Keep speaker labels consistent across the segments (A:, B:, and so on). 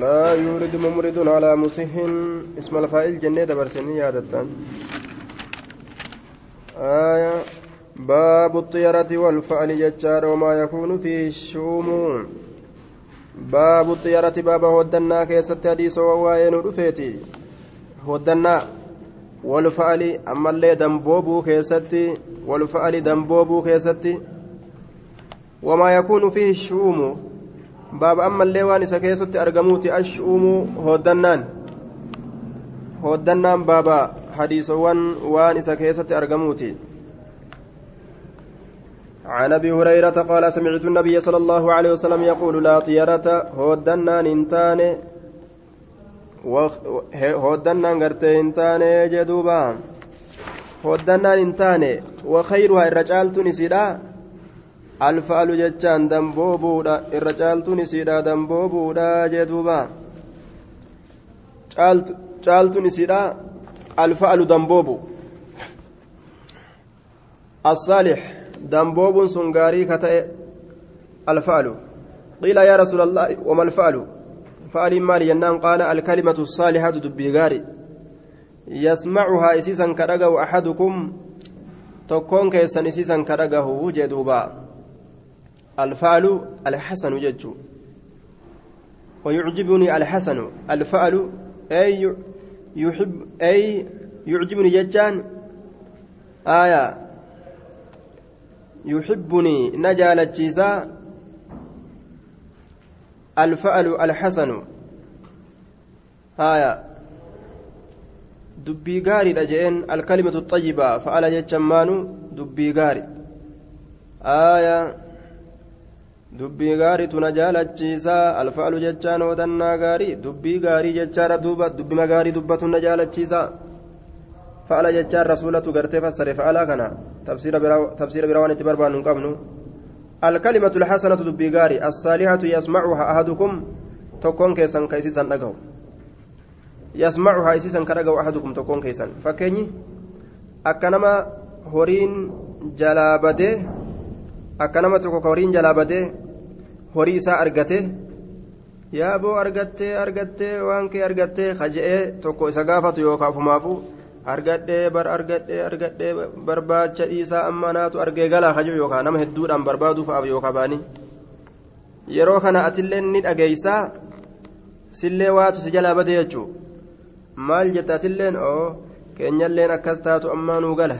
A: لا يورد ممرد على مسح اسم الفائل جنة برسني يادتان آية باب الطيرة والفأل ججار وما يكون فيه الشوم باب الطيرة باب هودنا كيست حديث وواين رفيتي هودنا والفأل أما اللي دنبوبو كيستي والفأل دنبوبو كيستي وما يكون فيه الشوم baaba ammallee waan isa keessatti argamuuti ashuumu hooddannaan hooddannaan baaba hadiisowwan waan isa keessatti argamuuti عن ابي هريره قال سمعت النبي صلى الله عليه وسلم يقول لا طيرة هودنان انتان هودنان غرتي انتان جدوبا هودنان انتان وخيرها الرجال نسيدا alfaalu jechaan damboobuudha irra caaltuun isiidha damboobuudha jee duuba. Caaltuun isiidha alfaalu damboobu الصالح دنبوب سنغاري كتئ الفعل قيل يا رسول الله وما الفعل فعل مال ينام قال الكلمة الصالحة دبيغاري يسمعها إسيسا كرقه أحدكم تكون كيسا إسيسا كرقه جدوبا الفعل الحسن جج. ويعجبني الحسن الفعل أي يحب أي يعجبني ججان. آية. يحبني نجال الجيزاء الفعل الحسن. آية. gaariidha jeen alkalimatu xayyiba fa'ala jechan maanu dubbii gaari aayaa dubbii gaariitu na jaalachiisa alfaalu jechaan hodannaa gaarii dubbii gaarii jechaadha duuba dubbima gaarii dubbatu na jaalachiisa fa'ala jechaan rasuulatu gartee fassare fa'alaa kana tafsiira biraa waan itti barbaannu hin qabnu الكلمة الحسنة دبي غاري الصالحة يسمعها أحدكم تكون كيسان كيسان دغو يسمعها إسيسان كدغو أحدكم تكون كيسان فكيني أكنما هورين جلابده akka nama tokko ka horiin jalaa badee horii isaa argate yaaboo argattee argattee waan kee argattee kaja'ee tokko isa gaafatu yookaan ofumaafu argadhee bar argadhee argadhee barbaacha dhiisaa amma naatu argee galaa kaja'u yookaan nama hedduudhaan barbaaduuf yookaan baanii. Yeroo kana atillee ni dhageessaa sillee waatu si jalaa badee jechuudha maal jetta atilleen? Oo keenyalleen akkas taatu ammaa nuu gala.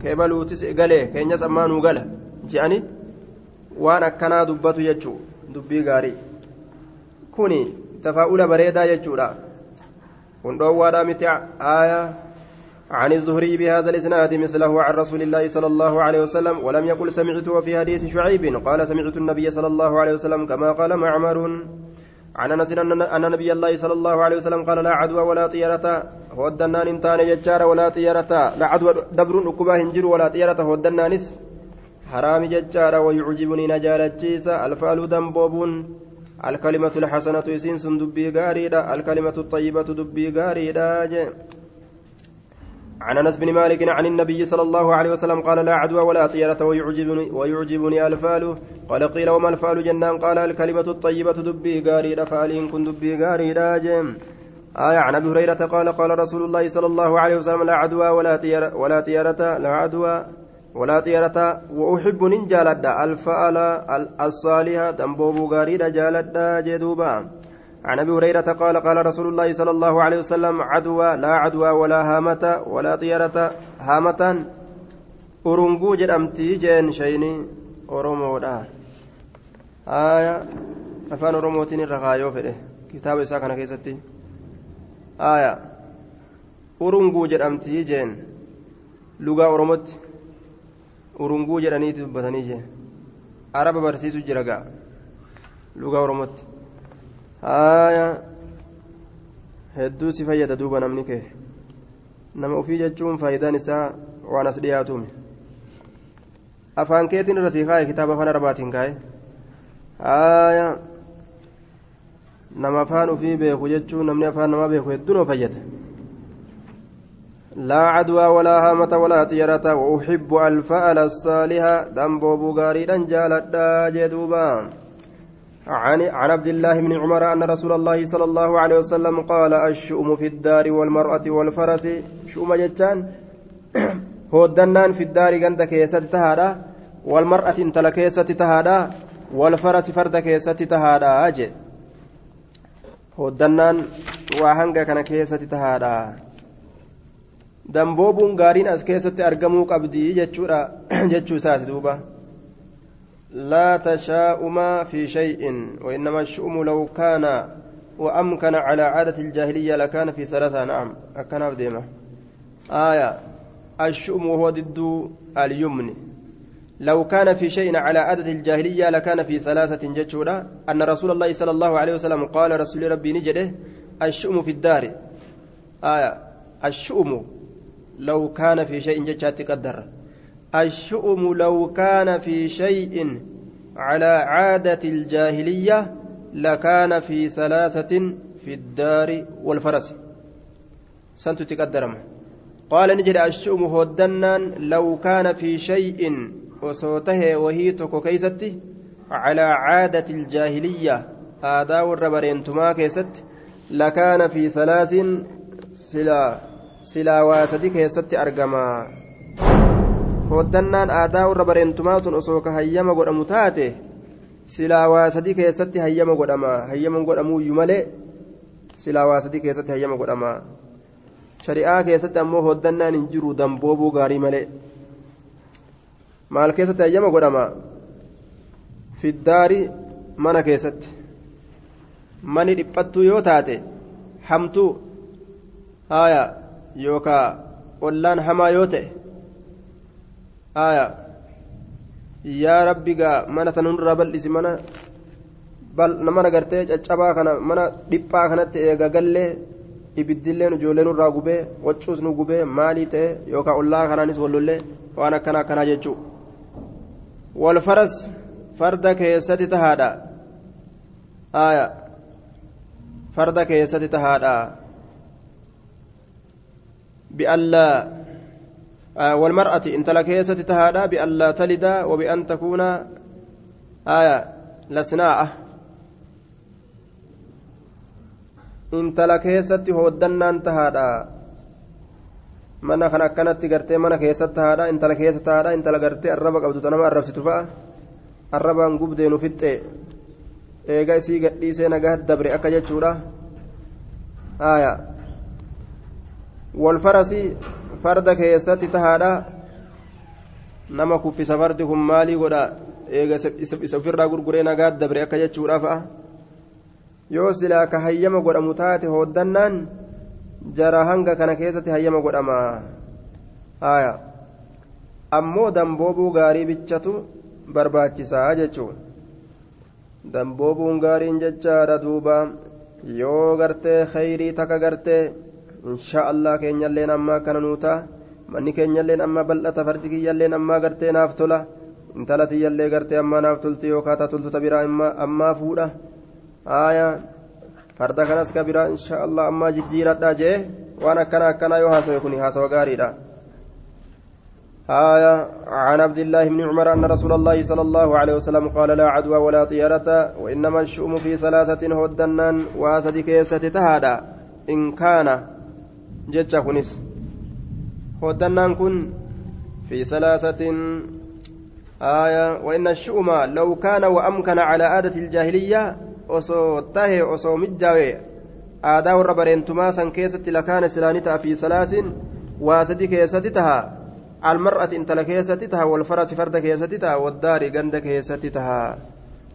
A: Keebaluutis galee keenyas ammaa nuu gala. Je'anii. Waan akkanaa dubbatu jechuu dubbii gaarii. Kuni tafaa'ula bareedaa jechuudha. Kun dhoowwaadhaa miti aaya. عن الزهري بهذا الإسناد مثله عن رسول الله صلى الله عليه وسلم ولم يقل سمعته في حديث شعيب قال سمعت النبي صلى الله عليه وسلم كما قال معمر عن أنس أن نبي الله صلى الله عليه وسلم قال لا عدوى ولا طيرة هودنان انتان يجار ولا طيرة لا عدوى دبر أكبا هنجر ولا طيرة هودنانس حرام ججارة ويعجبني نجالتشيسا الفعل دنبوبون الكلمة الحسنة يسين دبي غاريدا الكلمة الطيبة دبي غاريدا عن أنس بن مالك عن النبي صلى الله عليه وسلم قال لا عدوى ولا طيرة ويعجبني ويعجبني الفال. قال قيل وما الفال جنان؟ قال الكلمة الطيبة دبي غاريدا فالين كن دبي غاريدا آية عن أبي هريرة قال قال رسول الله صلى الله عليه وسلم لا عدوى ولا طيرة ولا طيرة لا عدوى. ولا طيرة وأحب نجالد الفأل الصالحة تنبوب غاريد جالد جدوبا. عن أبي هريرة قال قال رسول الله صلى الله عليه وسلم عدوى لا عدوى ولا هامة ولا طيرة. هامة أرنقو جدأمتي جين شيني أرمودا آية أفان أرموتين الرغايو فده. كتاب إساكنا كيستي. آية أرنقو جدأمتي جين. لغا أرموتي urunguu jedhaniiti dubbatanii jee. Araba barsiisu jira gaa. Lugaa oromootti haaya. Hedduu si fayyada duuba namni kee. Nama ofii jechuun faayidaan isaa waan as dhiyaatuumi afaan keetiin irra sii kaa'e kitaaba afaan arabaatiin kaa'e haaya. Nama afaan ofii beeku jechuun namni afaan namaa beeku hedduu nama fayyada لا عدوى ولا هامة ولا طيرة وأحب الفأل الصالحة دمبو بغاري جالت جدوبا عن عن عبد الله بن عمر أن رسول الله صلى الله عليه وسلم قال الشؤم في الدار والمرأة والفرس. شؤم جتان. هودنان في الدار عند كيسة تهادا والمرأة انتل كيسة تهادا والفرس فرد كيسة تهادا. أجي. هودنان وهنگا كان كيسة تهادا. Damboobuun gaariin as keessatti argamuu qabdii jechuudha jechuu isaati duuba. لا تشاؤم في شيء وإنما الشؤم لو كان وأمكن على عادة الجاهلية لكان في ثلاثة نعم أكن ديمة آية الشؤم وهو ضد اليمن لو كان في شيء على عادة الجاهلية لكان في ثلاثة جتشورا أن رسول الله صلى الله عليه وسلم قال رسول ربي نجده الشؤم في الدار آية الشؤم لو كان في شيء جتشات قدر الشؤم لو كان في شيء على عادة الجاهلية لكان في ثلاثة في الدار والفرس. سنت تقدرم قال نجد الشؤم هودنان لو كان في شيء وصوته وهي كيستي على عادة الجاهلية. هذا والربرين تما كيست. لكان في ثلاث سلا سلا واسدي كيست أرقما hooddannaan aadaa warra bareentumaa sun osoo ka hayyama godhamu taate silaa waa sadii keessatti hayyama godhama hayyama godhamuuyyu malee silaa waa sadii keessatti hayyama godhama shari'aa keessatti ammoo hooddannaan hin jiru damboobuu gaarii malee maal keessatti hayyama godhama fiddaari mana keessatti mani dhiphattuu yoo taate hamtuu haaya yookaa ollaan hamaa yoo ta'e aya yaa rabbi gaa mana tan hunduraa bal'isi mana mana gartee caccabaa kana mana dhiphaa kanatti eega gallee ibiddilleen ijoolleen irraa gubee waccuus nu gubee maalii ta'e yookaan ollaa kanaanis wallollee waan akkana akkanaa jechuu wal faras farda keessatti tahaadha aya farda keessatti tahaadha bi'allaa والمرأة إن تلكيسة تهادا بأن لا تلد وبأن تكون آية لسناءة إن تلكيسة هودنان تهادا mana kan akkanatti gartee mana keessatti haadha intala keessa taadha intala gartee arraba qabdu tanama arrabsitu fa'a arrabaan gubdeenu fixxe eega isii gadhiisee nagaa dabre akka jechuudha haaya wal farasii farda keessatti tahaadha. Nama kuffisa fardi kun maalii godha? Eega isa ofirraa gurguree nagaa dabre akka jechuudha fa'a yoo silaa ka hayyama godhamu taate hooddannaan jara hanga kana keessatti hayyama godhama. Haya ammoo damboobuu gaarii bichatu barbaachisaa jechuun damboobuun gaariin jechaadha duuba. Yoo gartee khayrii takka gartee insha allah keenyalleen ammaa kana nuutaa manni keenyalleen ammaa bal'ata fardi kiyyalleen ammaa gartee naaf tola intala tiyyallee gartee ammaa naaf tolti yookaan taa toltuta biraa ammaa fuudha aayaa farda kanas ka biraa insha allah ammaa jijjiiradhaa jee waan akkana akkanaa yoo haasawe kun haasawa gaariidha آية عن عبد الله بن عمر أن رسول الله صلى الله عليه وسلم قال لا عدوى ولا طيرة وإنما الشؤم في ثلاثة هدنان واسد كيسة تهادا إن كان jecha kunis hoddannaan kun في ثلاثة آية وإن الشؤم لو كان وأمكن على عادة الجاهلية osoo tahe osoo mijjaawe aadaa warra bareentumaa san keessatti lakaana silaani ta'a fi salaasin waa sadi keessatti taha almar'ati intala keessatti taha walfarasi farda keessatti taha waddaari ganda keessatti taha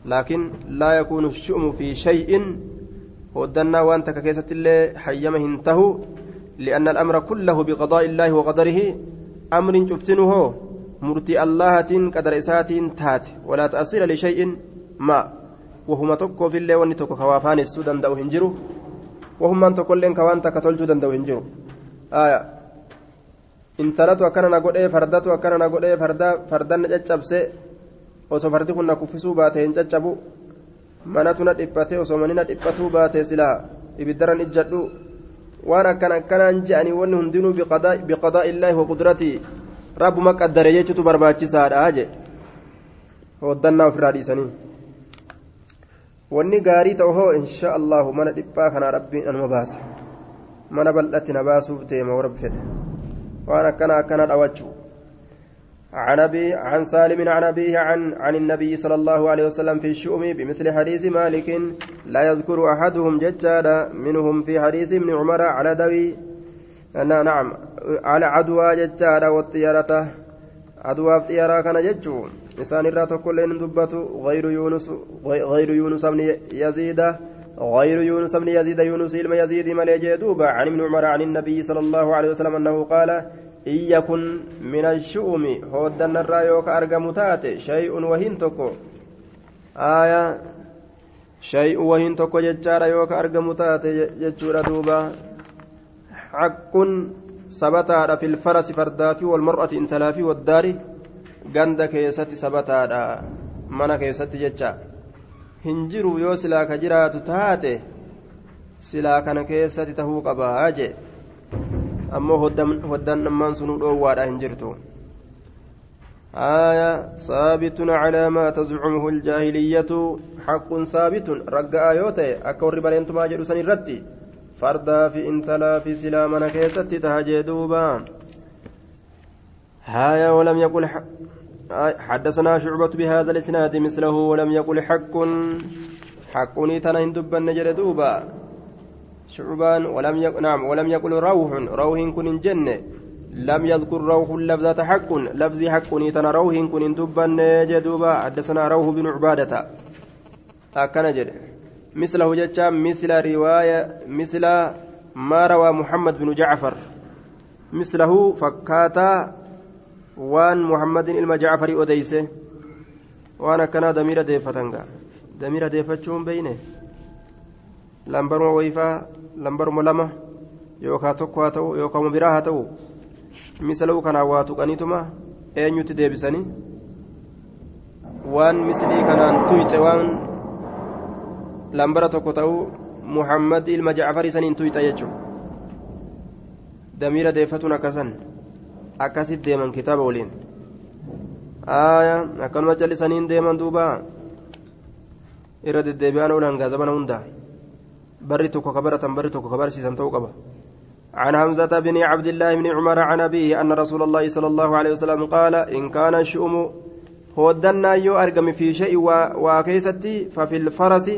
A: laakiin laa yakuunu shu'umu fi لأن الأمر كله بقضاء الله وقدره أمر شفتنه مرتي الله قدر إسات تات ولا تأصير لشيء ما وهما تكو في اللي وني تكو كوافان السودان دو هنجرو وهم من تكو لين كوان تكتل جودان دو هنجرو آية godhee fardatu akkana na godhee fardan na caccabse osoo fardi kun na kuffisuu baate hin caccabu manatu na dhiphate osoo mani na dhiphatuu baate silaa ibiddaran ijjadhu waan akkan akkanaan je'anii wanni hundinuu biqadaa illaahi waqudratii rabbuma qaddare jechutu barbaachisaadha je hoddannaa ofirraa dhiisanii wanni gaarii ta'u hoo insha allahu mana dhiphaa kanaa rabbiin anuma baasa mana bal'atti na baasuuf deema warra fedhe waan akkana akkana dhawachuu عن أبي عن سالم عن أبيه عن عن النبي صلى الله عليه وسلم في الشؤم بمثل حديث مالك لا يذكر أحدهم ججالا منهم في حديث ابن عمر على دوي نعم على عدوى ججالا والطيارة عدوى الطيارة كان ججو إنسان الرات كل دبته غير يونس غير يونس بن يزيد غير يونس بن يزيد يونس إلما يزيد ملي دوبا عن ابن عمر عن النبي صلى الله عليه وسلم أنه قال إن يكن من الشؤم هودن الرايوك أرقم تاتي شيء وهن تكو آية شيء وهن تكو ججار يوك أرقم تاتي ججور دوبا حق ثبتا في الفرس فردافي والمرأة انتلافي والدار ganda keessatti sabataadha mana keessatti jecha. Hin jiru yoo silaa ka jiraatu taate silaa kana keessatti tahuu qabaa jee. Ammoo hoddan dhammaan sunuu dhoowwaadha hin jirtu. آية ثابت على ما تزعمه الجاهلية حق ثابت رجاء يوتي أكور بلنتما جلو سن الرتي فردا في انتلا في سلامنا كيست تهجي دوبا هايا ولم يقل حدثنا شعبة بهذا الإسناد مثله ولم يقل حق حقني تنا هندبا نجر دوبا شعبان ولم يقل نعم ولم يقل روح روح كن جنة. لم يذكر روح لفظة حق لفظ حق تنا روح كن دبا جدوبا. حدثنا روح بن عبادة. أكن جد. مثله جتا مثل رواية مثل ما روى محمد بن جعفر. مثله فكاتا وان محمد إلما جعفر أديسه. وأنا كان دمير ديفتنغا. دمير ديفتشون بينه. Lambaruma wayifaa lambaruma lama yookaan tokko haa ta'u yookaan biraa haa ta'u misaluu kanaan waa tuqaniituma eenyutti deebisanii waan mislii kanaan tuyxe waan lambara tokko ta'u muhammad ilma jacfarii saniin tuyxa jechuudha damiira deeffatuun akkasan akkasit deeman kitaaba waliin akkanuma callisaniin deeman duuba irra deddeebi'aan oolan gaazabana hundaa. بري توكو كبرة بري توكو كبرة سيسان قبا عن حمزة بن عبد الله بن عمر عن أبيه أن رسول الله صلى الله عليه وسلم قال إن كان الشؤم هودنا يو أرقم في شيء وكيستي ففي الفرس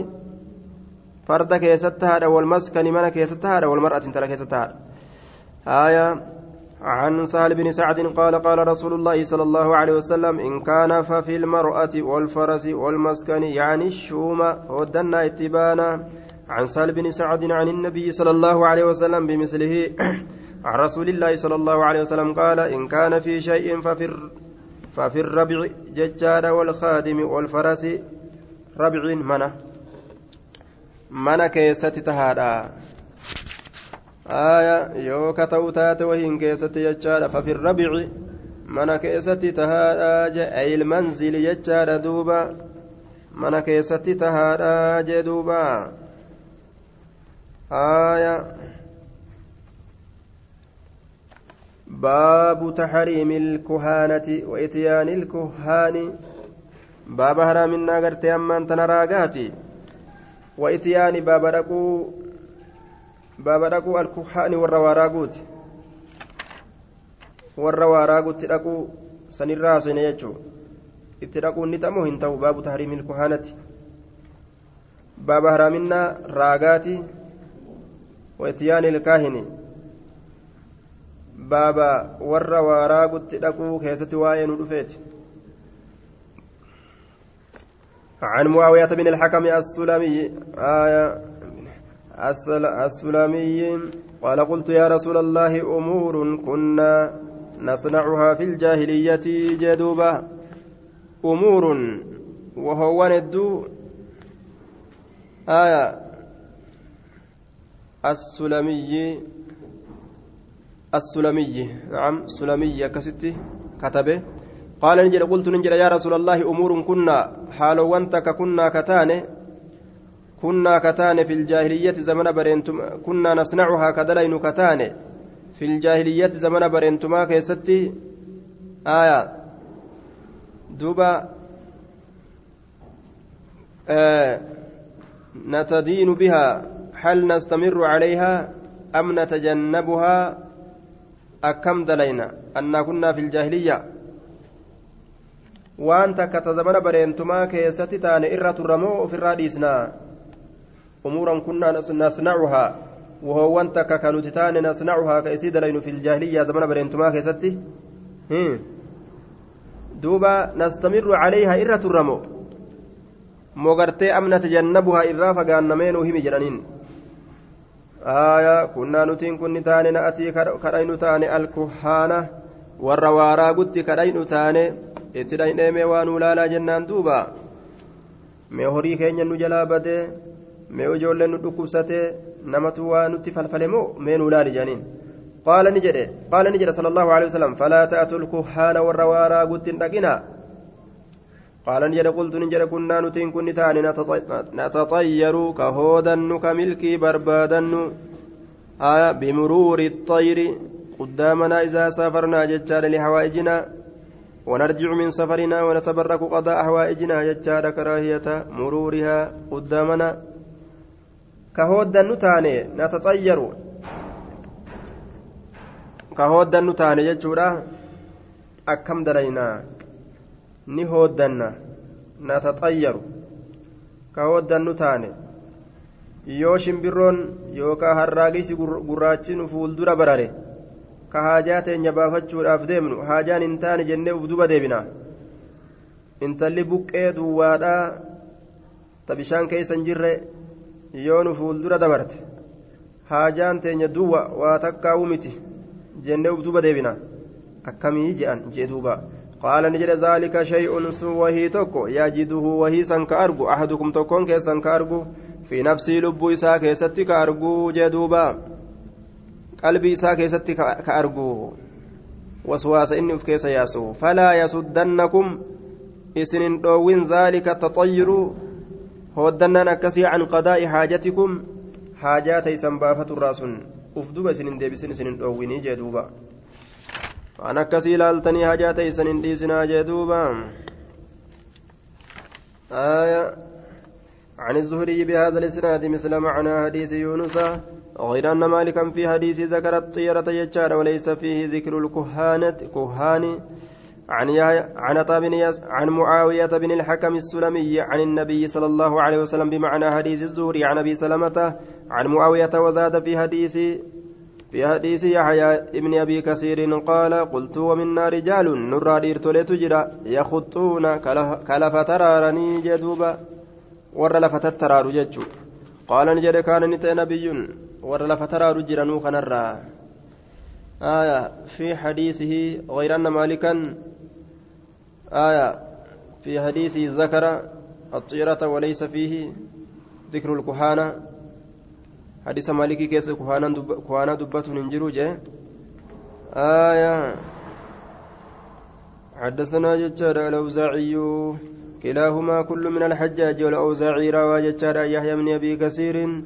A: فرد كيستها والمسكن من كيستها والمرأة ترى كيستها آية عن سهل بن سعد قال قال رسول الله صلى الله عليه وسلم إن كان ففي المرأة والفرس والمسكن يعني الشوم هودنا اتبانا عن سال بن سعد عن النبي صلى الله عليه وسلم بمثله عن رسول الله صلى الله عليه وسلم قال إن كان في شيء ففي ففي الربع ججار والخادم والفرس ربع tahaadha aya yoo ka ta'u taate wahiin keessatti jechaadha fafi rabici mana keessatti tahaadha je ilmanzili jechaadha duuba mana keessatti tahaadha je duuba آية باب تحريم الكهانة وإتيان الكهان باب هرامنا قرت أمان تنراقاتي وإتيان باب رقو باب رقو الكهان والرواراقوت والرواراقوت رقو سنراس يجو itti dhaquun ni ta'moo hin ta'u baabu tahriimil kuhaanati baaba haraaminaa raagaati وإتيان الكاهن. بابا ور وراغت دقو كيست واين ودفيت عن معاوية بن الحكم السلمي آية السلمي قال قلت يا رسول الله أمور كنا نصنعها في الجاهلية جدوبا أمور وهو ندو. آية السلمي السلمي. نعم سلمي كستي كتبه. قال نجد قلت نجد يا رسول الله أمور كنا حال وانتك كنا كتانه. كنا كتانه في الجاهلية زمن برينتم كنا نصنعها كدلين كتانه. في الجاهلية زمن برينتما كيستي آية. دوبا آه نتدين بها. هل نستمر عليها أم نتجنبها أكم دلينا أن كنا في الجاهلية zamana bareentumaa keessatti taane irra turramoo ofirraa dhiisnaa umuuran kunnaa nasnacuhaa wahoowwan takka ka nuti taane nasnacuhaa ka isii dalaynu fi iljaahiliyyaa zamana bareentumaa keessatti duuba nastamirru calayhaa irra turramo mogartee amna tajannabuhaa irraa fagaannameenuu himi jedhaniin aayaa kunnaa nutiin kunni taane na'atii kadhaynu taane alkuhaana warra waaraa gutti kadhaynu taane itti dhaynee mee waa nuu laalaa jennaan duuba mee horii keenya nu jalaa badee mee ijoolleen nu dhukkubsatee namatu waa nutti falfale moo mee nuu laali jedhaniin قال نجد قال نجد صلى الله عليه وسلم فلا تأتوا الكهان والروارا قلت دقنا قال نجد قلت نجد كنا نتين كن تان نتطير كهودا كملكي بربادا آية بمرور الطير قدامنا إذا سافرنا ججال لحوائجنا ونرجع من سفرنا ونتبرك قضاء حوائجنا ججال كراهية مرورها قدامنا كهودا نتاني نتطير hooddannu taane jechuudha. Akkam dalaynaa? Ni hooddanna nataxayyaru ka hooddannu taane. Yoo shimbirroon yookaan harraagisi gurraachi nu fuuldura barare ka haajaa teenya baafachuudhaaf deemnu haajaan hin taane jennee uf duba deebina. Intalli buqqee duwwaadhaa ta bishaan keessa hin jirre yoo nu fuuldura dabarte haajaan teenya duwwa waa takkaa'u miti jennee uf duba deebina. Akkamii je'an jee duuba qaala ni jedhe zaalika shay'un sun wahii tokko yajiduhu wahii san ka argu ahadukum tokkoon keessan ka argu fi nafsii lubbuu isaa keessatti ka argu jee duuba qalbii isaa keessatti ka argu waswaasa inni uf keessa yaasu falaa yasuddannakum isinin dhoowwin zaalika taxayyiru hooddannaan akkasii can qadaa'i haajatikum haajaa waan akkasii ilaaltanii hajaa teeysan hin dhiisinaa jee عن الزهري بهذا الإسناد مثل معنى حديث يونس. غير أن مالكا في حديث ذكر الطيرة يجار وليس فيه ذكر الكهانة كهان. عن عن عن معاوية بن الحكم السلمي عن النبي صلى الله عليه وسلم بمعنى حديث الزهري عن أبي سلمة عن معاوية وزاد في حديث في حديث يحيى ابن أبي كثير قال قلت ومنا رجال نرى ديرتوليت جرا يخطون كلف ترارني جدوبا ور لفت الترار ججو. قال نجد كان نت نبي ور لفت ترار كنرى. آية في حديثه غير أن مالكا. آية في حديث ذكر الطيرة وليس فيه ذكر الكهانة. حديث مالكي كيس كهانة دبة ننجرو جه. آية. حدثنا ججار الأوزاعي. كلاهما كل من الحجاج والأوزاعي روى ججار يحيى بن أبي كثير.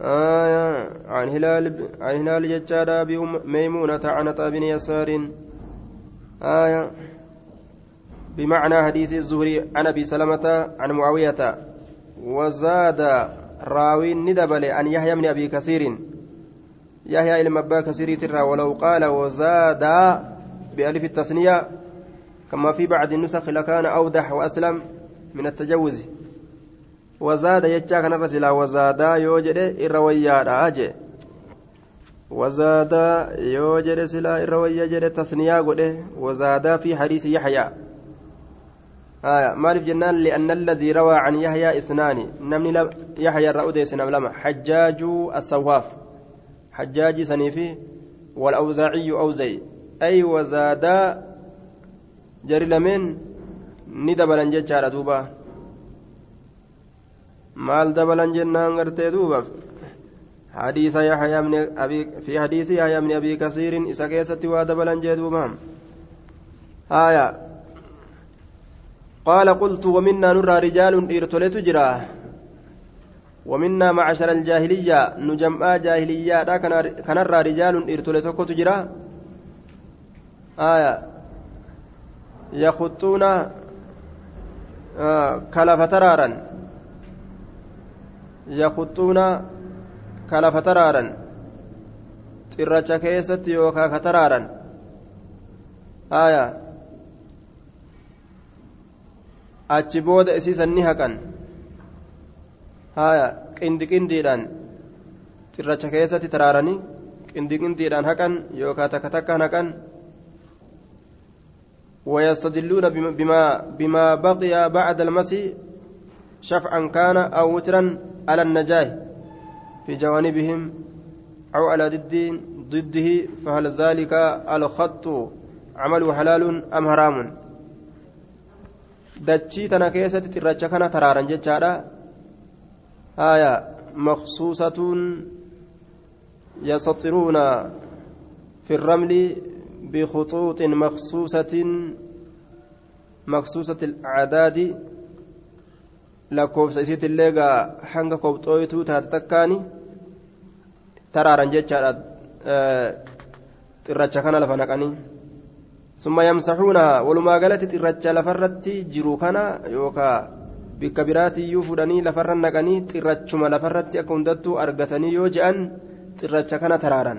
A: آية. عن هلال عن هلال ججار أبي ميمونة عن بن يسار. آية. بمعنى حديث الزهري عن أبي سلمة عن معاوية. وزاد راوي ندبل عن يحيى بن أبي كثير. يحيى إلى مبا كثير ترى ولو قال وزاد بألف التثنية كما في بعض النسخ لكان أوضح وأسلم من التجوز. وزاد يجا كان الرسول وزاد يوجد إرويا أجي. وزاد يوجد سلا إرويا جد تثنية وزاد في حديث يحيى. آية مالف جنان لأن الذي روى عن يحيى اثنان. نمني يحيى الرؤدي سنم لما حجاج السواف حجاج سنيفي والأوزاعي أوزي. أي وزادا جري لمن؟ ندبلا ججار دوبا. maal dabalan jennaan gartee duuba حديث يحيى من أبي في حديث يحيى من أبي كثير إسا كيستي ودبلا جدوبا آية. قال قلت ومنا نرى رجال إرتلت جرا. ومنا معشر الجاهلية نجمع جاهلية كان نرى رجال إرتلت جرا. آية. يخطون آه كلف ترارا yakuxuuna ka lafa taraaran xirracha keessatti yookaa ka taraaran aayaa achi booda isiisan ni haqan haya qindi qindiidhaan xirracha keessatti taraaranii qindi qindiidhaan haqan yookaan takka takkaan haqan ويستدلون بما بما بقي بعد المسي شفعا كان أو وترا على النجاه في جوانبهم أو على ضد ضده فهل ذلك الخط عمل حلال أم حرام dachii tana keessatti xirracha kana taraaran jechaadha haya maqsuusatuun yastaxiruuna fi الرمل بخطوط مخصوصة مخصوصة الأعداد gaa hanga kobxooytuu taate takkaani taraaran jechaadha xirracha kana lafa naqanii ثم يمسحونها ولما قالت ترجى لفرت جرو كان يوكا بك براتي يوفدني لفرن نقني ترجما لفرت أكون دتو أرقتني يوجأن ترجى كان ترارا.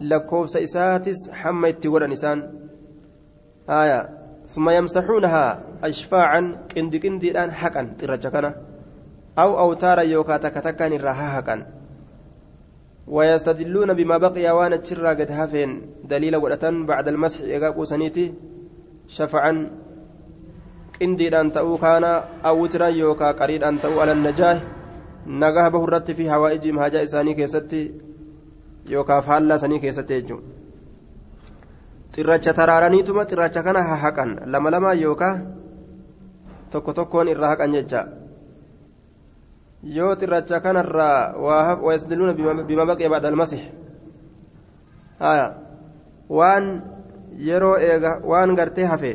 A: لكوب سيساتس حما يتقول نسان. آية. ثم يمسحونها أشفاعا كندي كندي الآن حقا ترجى كان. أو أوتارا يوكا تكتكا نراها حقا. ويستدلون بما بقي وأنا تشرى قد هفين دليل ودة بعد المسح إيقاق سنيتي شفعا. قندي أن تأو كان أو وترا يوكا قريد أن تأو على النجاه نجاه بهرت في هوائجهم هاجا إساني كيستي. يوكا فهلا سني كيستي جو xirracha taraaraniituma xirracha kana hahaqan lama lama yookaa tokko tokkoon irraa haqan jecha yoo xirracha kanarraa wayasdiluuna bima baqiya ba'da almasih. Haya waan yeroo eega waan gartee hafe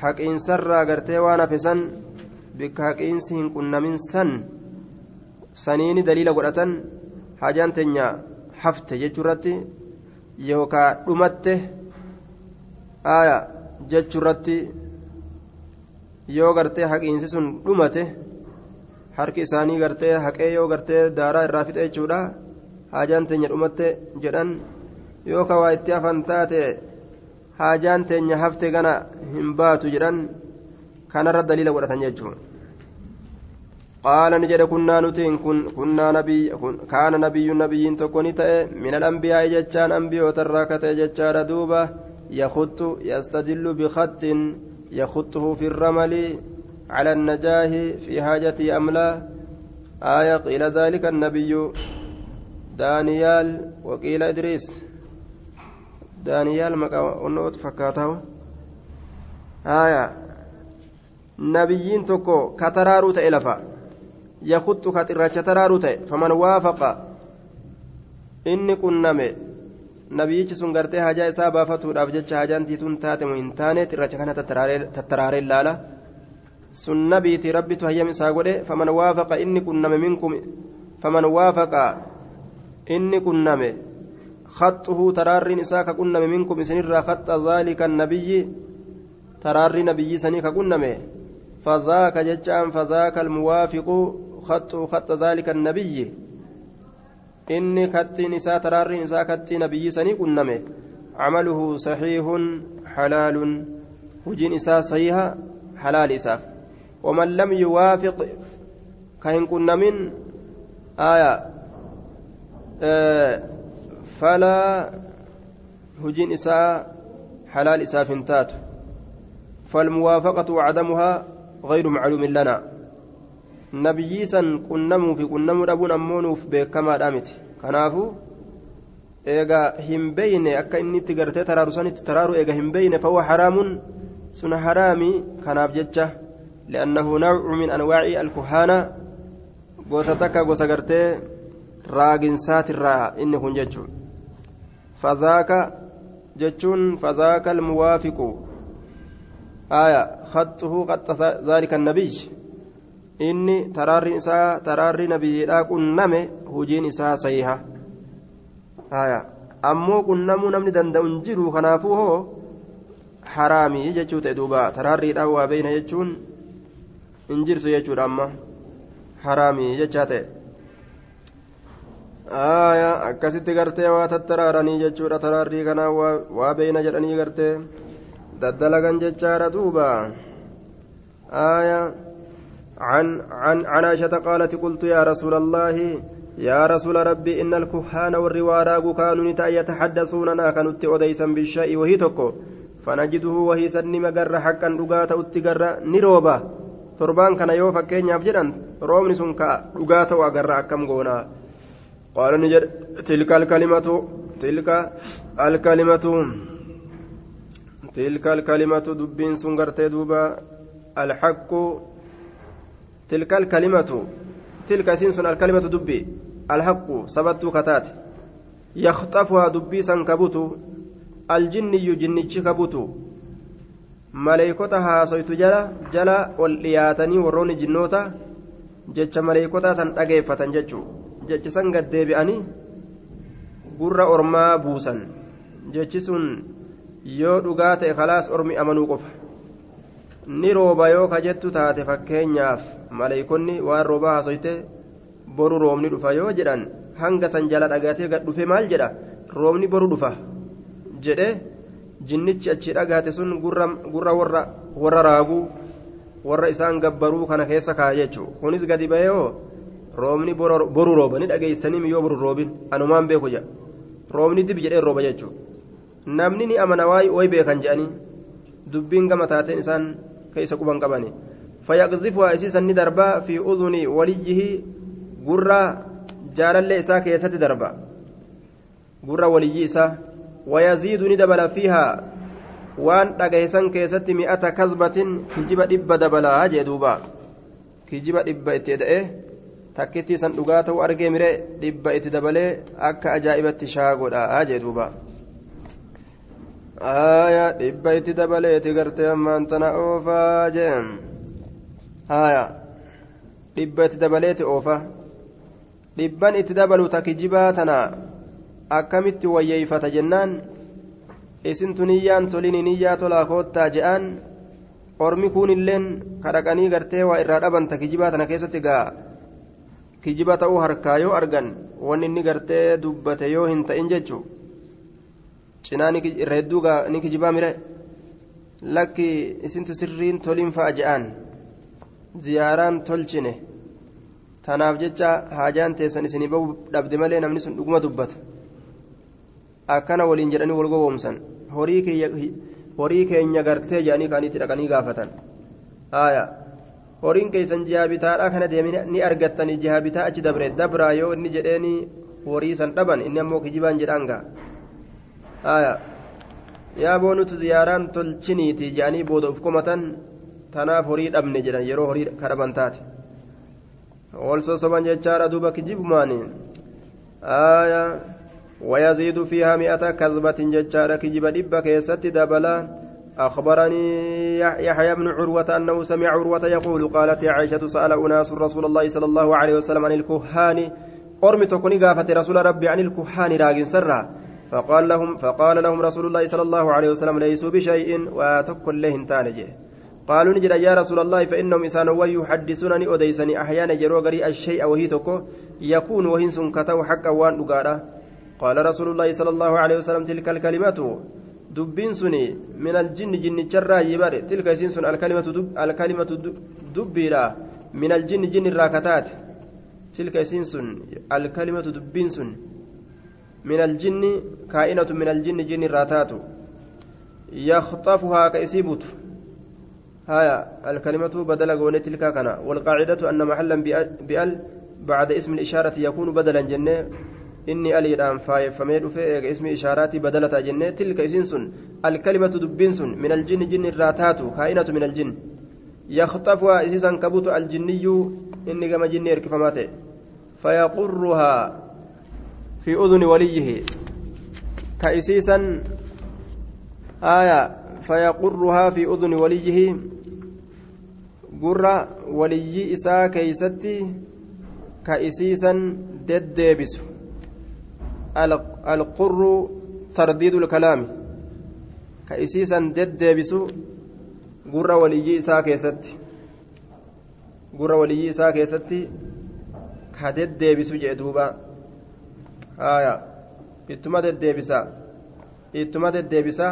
A: haqiinsarraa gartee waan hafe san bikka haqiinsi hin qunnamin san saniini daliila godhatan hajaan teenya hafte jechuurratti yookaa dhumatte haya jechuurratti yoo gartee haqiinsi sun dhumate harki isaanii gartee haqee yoo gartee daaraa irraa fixe jechuudha haajaan teenya dhumatte jedhan yoo ka waa itti hafan taate haajaan teenya hafte gana hin baatu jedhan kanarra daliila godhatan jechuudha. قال نجد كنا نتين كن كنا نبي كان نبي نبي تكوني تأ من الأنبياء جتان أنبياء تراكة جتان دوبة يخط يستدل بخط يخطه في الرمل على النجاه في حاجته أم لا؟ آية قيل ذلك النبي دانيال وقيل إدريس. دانيال مكا فكاته. آية. نبيين تكو كترارو تألفا. يخط كتراش ترارو فمن وافق. إني كنمي nabiyyichi sun gartee hajaa isaa baafatuudhaaf jecha hajaan tiituun taate mu hin taane xirracha kana tattaraaree laala sun nabiiti rabbitu hayyam isaa godhe faman waafaqa inni kunname minkum faman waafaqa inni kunname خطه ترارين إساك كنا منكم سنرى خط ذلك النبي تراري نبي سنيك كنا فذاك ججام فذاك الموافق خط خط ذلك النبي. إني كتين إساء ترارين إساء كتين نبي سني كنمه عمله صحيح حلال. وجين إساء صحيحة حلال إساء ومن لم يوافق كهن كنا من آية آه فلا هجين إساء حلال إساء فنتات فالموافقة وعدمها غير معلوم لنا nabiyyiisan qunnamuu fi qunnamuu dhabuun ammoo nuuf beekamaadha miti kanaafu eega hin beeyne akka inni itti gartee taraaru sanitti taraaru eega hin beeyne fawwa haraamuun sun haraami kanaaf jecha li'annahu nawcu min anwaaci alkuhaana gosa takka gosa gartee raaginsaatirraa inni kun jechuun fadhaaka jechuun fadhaaka almuwaafiqu aya khaxuhu qaxa dhaalika annabiyy inni taraarri isaa taraarri nabiyyiidhaa qunname hujiin isaa sayiha haya ammoo qunnamuu namni danda'u hin jiru kanaafuu hoo haraamii jechuu ta'e duuba taraarriidhaa waa beeyna hin jirtu jechuudha amma haraamii jechaa ta'e aayaa akkasitti gartee waa tattaraaranii jechuudha taraarrii kanaa waa beeyna jedhanii gartee daddalagan jechaadha duuba aayaa عن عن عن عائشة قالت قلت يا رسول الله يا رسول ربي إن الكهان والرواراق كانوا يتحدثوننا كانوا أديسا بالشيء وهي تكو فنجده وهي سني مقر حقا رقاتا أتقر نروبا تربان كان يو فكينياف جدن رومني سن كا رقاتا وقر أكم قونا قال نجد تلك الكلمة تلك الكلمة تلك الكلمة دبين سنغرتي دوبا الحق تلك الكلمة تلك سنسن الكلمة دبي الحق سبت كتات يخطفها دبي سنكبت الجني جنيتش كبت maleeykota haasoytu jala jala ol dhiyaatanii warroonni jinnoota jecha maleeykotaa san dhageeffatan jechuu jechi san gaddeebi'anii gurra ormaa buusan jechi sun yoo dhugaa ta'e kalaas ormi amanuu qofa ni rooba yoo ka jettu taate fakkeenyaaf maleeykonni waan roobaa haasoyte boru roobni dhufa yoo jedhan hanga san jala dhagaatee gad dhufe maal jedha roobni boru dhufa jedhe jinnichi achi dhagaate sun gurra warra raaguu warra isaan gabbaruu kana keessa kaa'e jechuudha kunis gadi ba'eeoo roobni boru rooba ni dhageessanii yoo boru roobin anumaan beeku jedha roobni dibi jedhee rooba jechuudha namni ni amana wayi beekan jedhanii dubbiin gama taateen isaan keessa quban qabani fayyaqzifuhaa isiisan ni darbaa fi uzunii waliyyihi gurra jaalallee isaa keessatti darba. Gurra waliyyii isaa jee duuba kijiba dhibba itti eda'e takkitti san dhugaa ta'uu argee mire dhibba itti dabalee akka ajaa'ibatti shaagodha jee duuba aya dhibba itti dabaleeti gartee ammaan tana oofaa jeen haya dhibba itti dabaleeti oofa dhibban itti dabalu ta kijibaa tana akkamitti wayyeeyfata jennaan? Isintu niyyaan tolini niyyaa tolaa koottaa je'aan ormi kuunilleen kadhaqanii gartee waa irraa dhabanta kijibaa tana keessatti gaa. Kijiba ta'uu harkaa yoo argan wanni inni gartee dubbate yoo hin ta'in jechuu cinaa irra hedduu ni kijibaa mire. Lakki isintu sirriin toliin fa'a je'aan ziyaaraan tolchine. Tanaaf jecha haajaan teessan isinii bahu dhabde malee namni sun dhuguma dubbata akkana waliin jedhanii wal gowwoomsan horii keenya gartee jedhanii kaanitti dhaqanii gaafatan horiin keessan jihaa bitaadha kana deemee ni argattanii jihaa bitaa achi dabre dabraa yoo inni jedheeni horii san dhaban inni ammoo kijibaan jedhaan gaa yaa boonutu ziyaaraan tolchiniiti jedhanii booda uf komatan tanaaf horii dhabne jedhan yeroo horii kadhaban taate wal sosoban jechaadha duuba kijibumaani haaya ويزيد فيها مئة كذبة ججارة كجب دب كيست دبلا. أخبرني يحيى بن عروة أنه سمع عروة يقول قالت عائشة سأل أناس رسول الله صلى الله عليه وسلم عن الكهان. أرمي تكوني قافة رسول ربي عن الكهان راجن سرا. فقال لهم فقال لهم رسول الله صلى الله عليه وسلم ليسوا بشيء وتكن لهم تانجه قالوا نجد يا رسول الله فإنهم إسان ويحدثونني أديسني أحيانا جروغري الشيء وهي تكو. يكون وهن سنكتو حقا وان قال رسول الله صلى الله عليه وسلم تلك الكلمات دبين سني من الجن جن جرا يبر تلك سن الكلمة دب الكلمة دبيرا. من الجن جن الراكتات. تلك سن الكلمة دبين سن. من الجن كائنة من الجن جن الراتات يخطفها كيسيبوت هايا الكلمة بدل قول تلك كان والقاعدة أن محلا بأل بعد اسم الإشارة يكون بدلا جنة. Ismi ishaaraati badalata jennee tilka isiin sun alkalimatu dubbiin sun min aljinni jinni irraa taatu kaa'inatu min aljin yakxafuhaa isiisan kabutu aljinniyyu inni gama jinni erkifamaa ta'e fayaqurruhaa fi uduni waliyyihi ka isiisan aya fayaqurruhaa fi uduni waliyyihi gurra waliyyii isaa keeysatti ka isiisan deddeebisu القر ترديد الكلام كأسيسا ددبسو قر ولي إساء كيست gurra waliyyii isaa keessatti ka deddeebisu jee duuba haya ittuma deddeebisa ittuma deddeebisa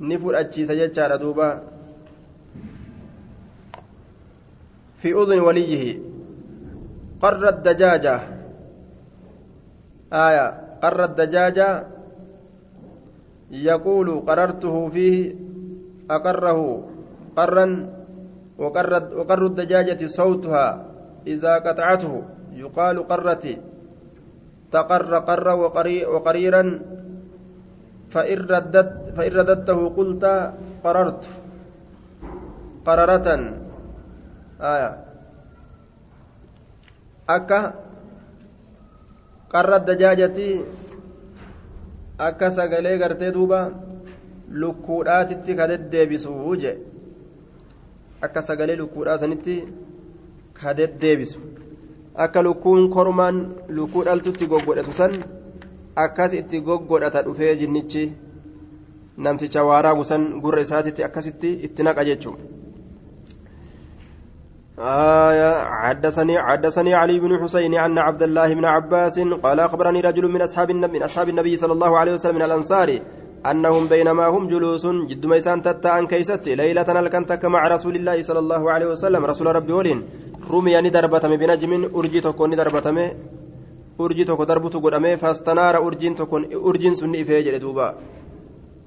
A: ni fudhachiisa jechaadha duuba في أذن وليه قر الدجاجة آية قر الدجاجة يقول قررته فيه أقره قرا وقر, الدجاجة صوتها إذا قطعته يقال قرت تقر قر وقريرا فإن ردت فإن رددته قلت قررت قررة. آية. أكا qarra dajaajatti akka sagalee gartee duuba lukkuudhaatitti ka deddeebisu jee akka sagalee lukkuudhaa sanitti ka deddeebisu akka lukkuun kormaan lukkuu dhaltutti goggodhatu san akkas itti goggodhata dhufee jinnichi namticha waaraa busan gurra isaatitti akkasitti itti naqa jechuudha. آية حدثني حدثني علي بن حسين أن عبد الله بن عباس قال أخبرني رجل من أصحاب من أصحاب النبي صلى الله عليه وسلم من الأنصار أنهم بينما هم جلوس جد ميسان تتا أن كيست ليلة الكنتك مع رسول الله صلى الله عليه وسلم. رسول ربي ولين رمي ندربتم بنجم أرجي تكون ندربتم أرجي تكو دربت قدامي فاستنار أرجين تكون أرجين سني إفيج دوبا.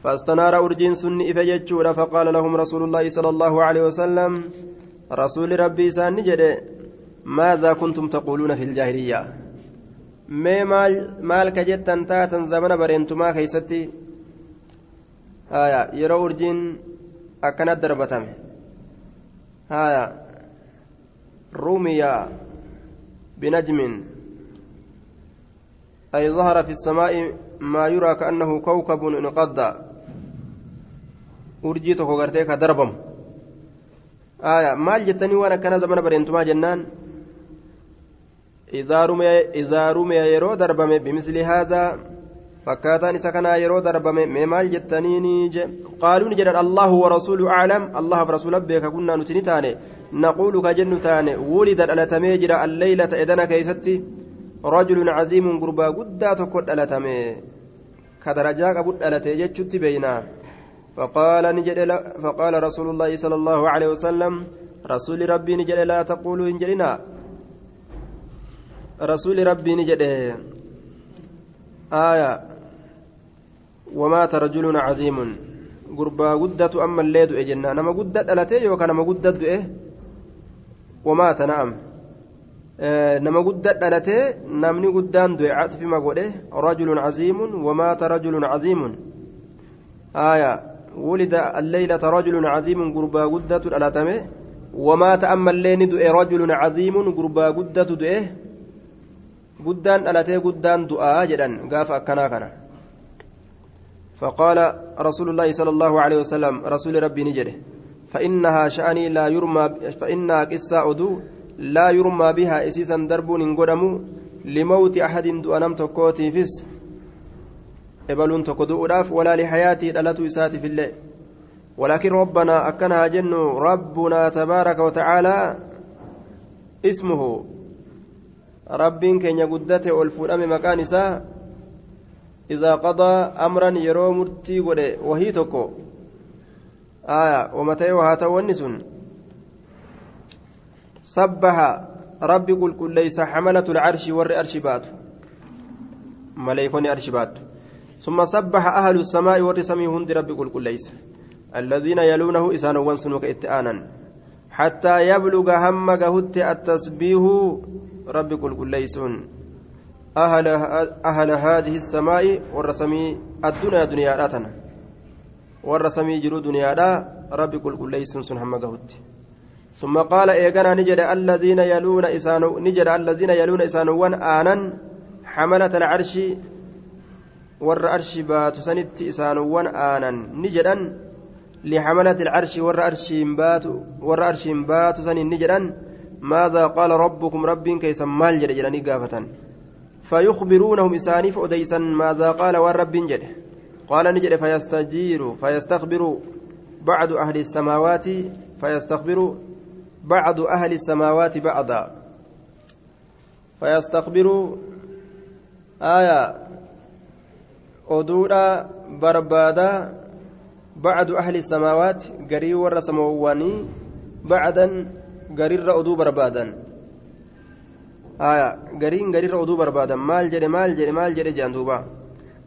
A: فاستنار أرجين سني إفيج فقال لهم رسول الله صلى الله عليه وسلم رسول ربي سان جده ماذا كنتم تقولون في الجاهلية؟ ما مال مال كجتن تاتن زمن برينتما كيستي؟ haya yeroo urjiin akkanat darbatame haya rumiya binajmin أي ظهر في السماء ما يرى كأنه كوكب انقضى. أرجيتك وغرتيك دربم. آية مال جتني وأنا كان زمن برينتما جنان إذا رمي إذا رمي يرو دربم بمثل هذا je qaaluu ni jedhan allahu warasuulu aclam allahaaf rasuula beeka kunnaa nuti ni taane naquulu ka jennu taane wulida dhalatamee jira alleeylata edana keeysatti rajulun caziimun gurbaa guddaa tokko dhalatame ka darajaa qabu dhalate jechutti beeynaa فقال نجد فقال رسول الله صلى الله عليه وسلم رسول ربي نجد لا تقولوا إن جلنا رسول ربي نجد آية ومات رجل عظيم. غربا قدة أما الليد إجنا نما قدة ألتي يوكا نما قدة إيه؟ ومات نعم. nama guddaa dhalatee namni guddaan du'e caxfima godhe rajulun caziimun wamaata rajulun caziimun aya wulida alleylata rajulun caziimun gurbaa guddatu dhalatame wamaata ammallee ni du'e rajulun caziimun gurbaa guddatu du'e guddaan dhalatee guddaan du'aa jedhan gaafa akkanaa kana فقال رسول الله صلى الله عليه وسلم رسول ربي نجده فإنها شأني لا يرمى فإنها قصة أدو لا يرمى بها إسيسا درب قدمو لموت أحد دؤنم تكوتي فيس إبلون تكدو ألاف ولا لحياتي دلت إسات في الله ولكن ربنا أكنها جن ربنا تبارك وتعالى اسمه رب كن يقدته والفؤام مكان إساه إذا قضى أمرا يرو مرتي وهي تكو آية ومتى وهاتا والنسون سبح ربي قل كل ليس حملة العرش ور أرش بات ملائكون أرش بات ثم سبح أهل السماء ور سمي هند ربي قل كل ليس. الذين يلونه إسان وانسنك اتآنا حتى يبلغ هم قهت التسبيح ربي قل ليسون أهل أهل هذه السماء والرسمي الدنيا دنيا راتنا والرسمي جرو دنيا لا ربي قل قل ليس سن هم قهت ثم قال إيقنا نجد الذين يلون إسانو نجد الذين يلون إسانوان آنا حملة العرش ور أرش بات سنت إسانوان آنا نجدا لحملة العرش ور أرش بات ور أرش بات سن نجدا ماذا قال ربكم رب كيس مال جد جلني قافة فيخبرونهم إسانيف أديسا ماذا قال والرب جد. قال نجد فيستجير فيستخبر بعض أهل السماوات فيستخبر بعض أهل السماوات بعضا. فيستخبر آية أدورا بربادا بعد أهل السماوات قري ور سمواني بعدا قرير أدو بربادا آية قرين قرير أدو بربادا مال جري مال جري مال جري جاندوبا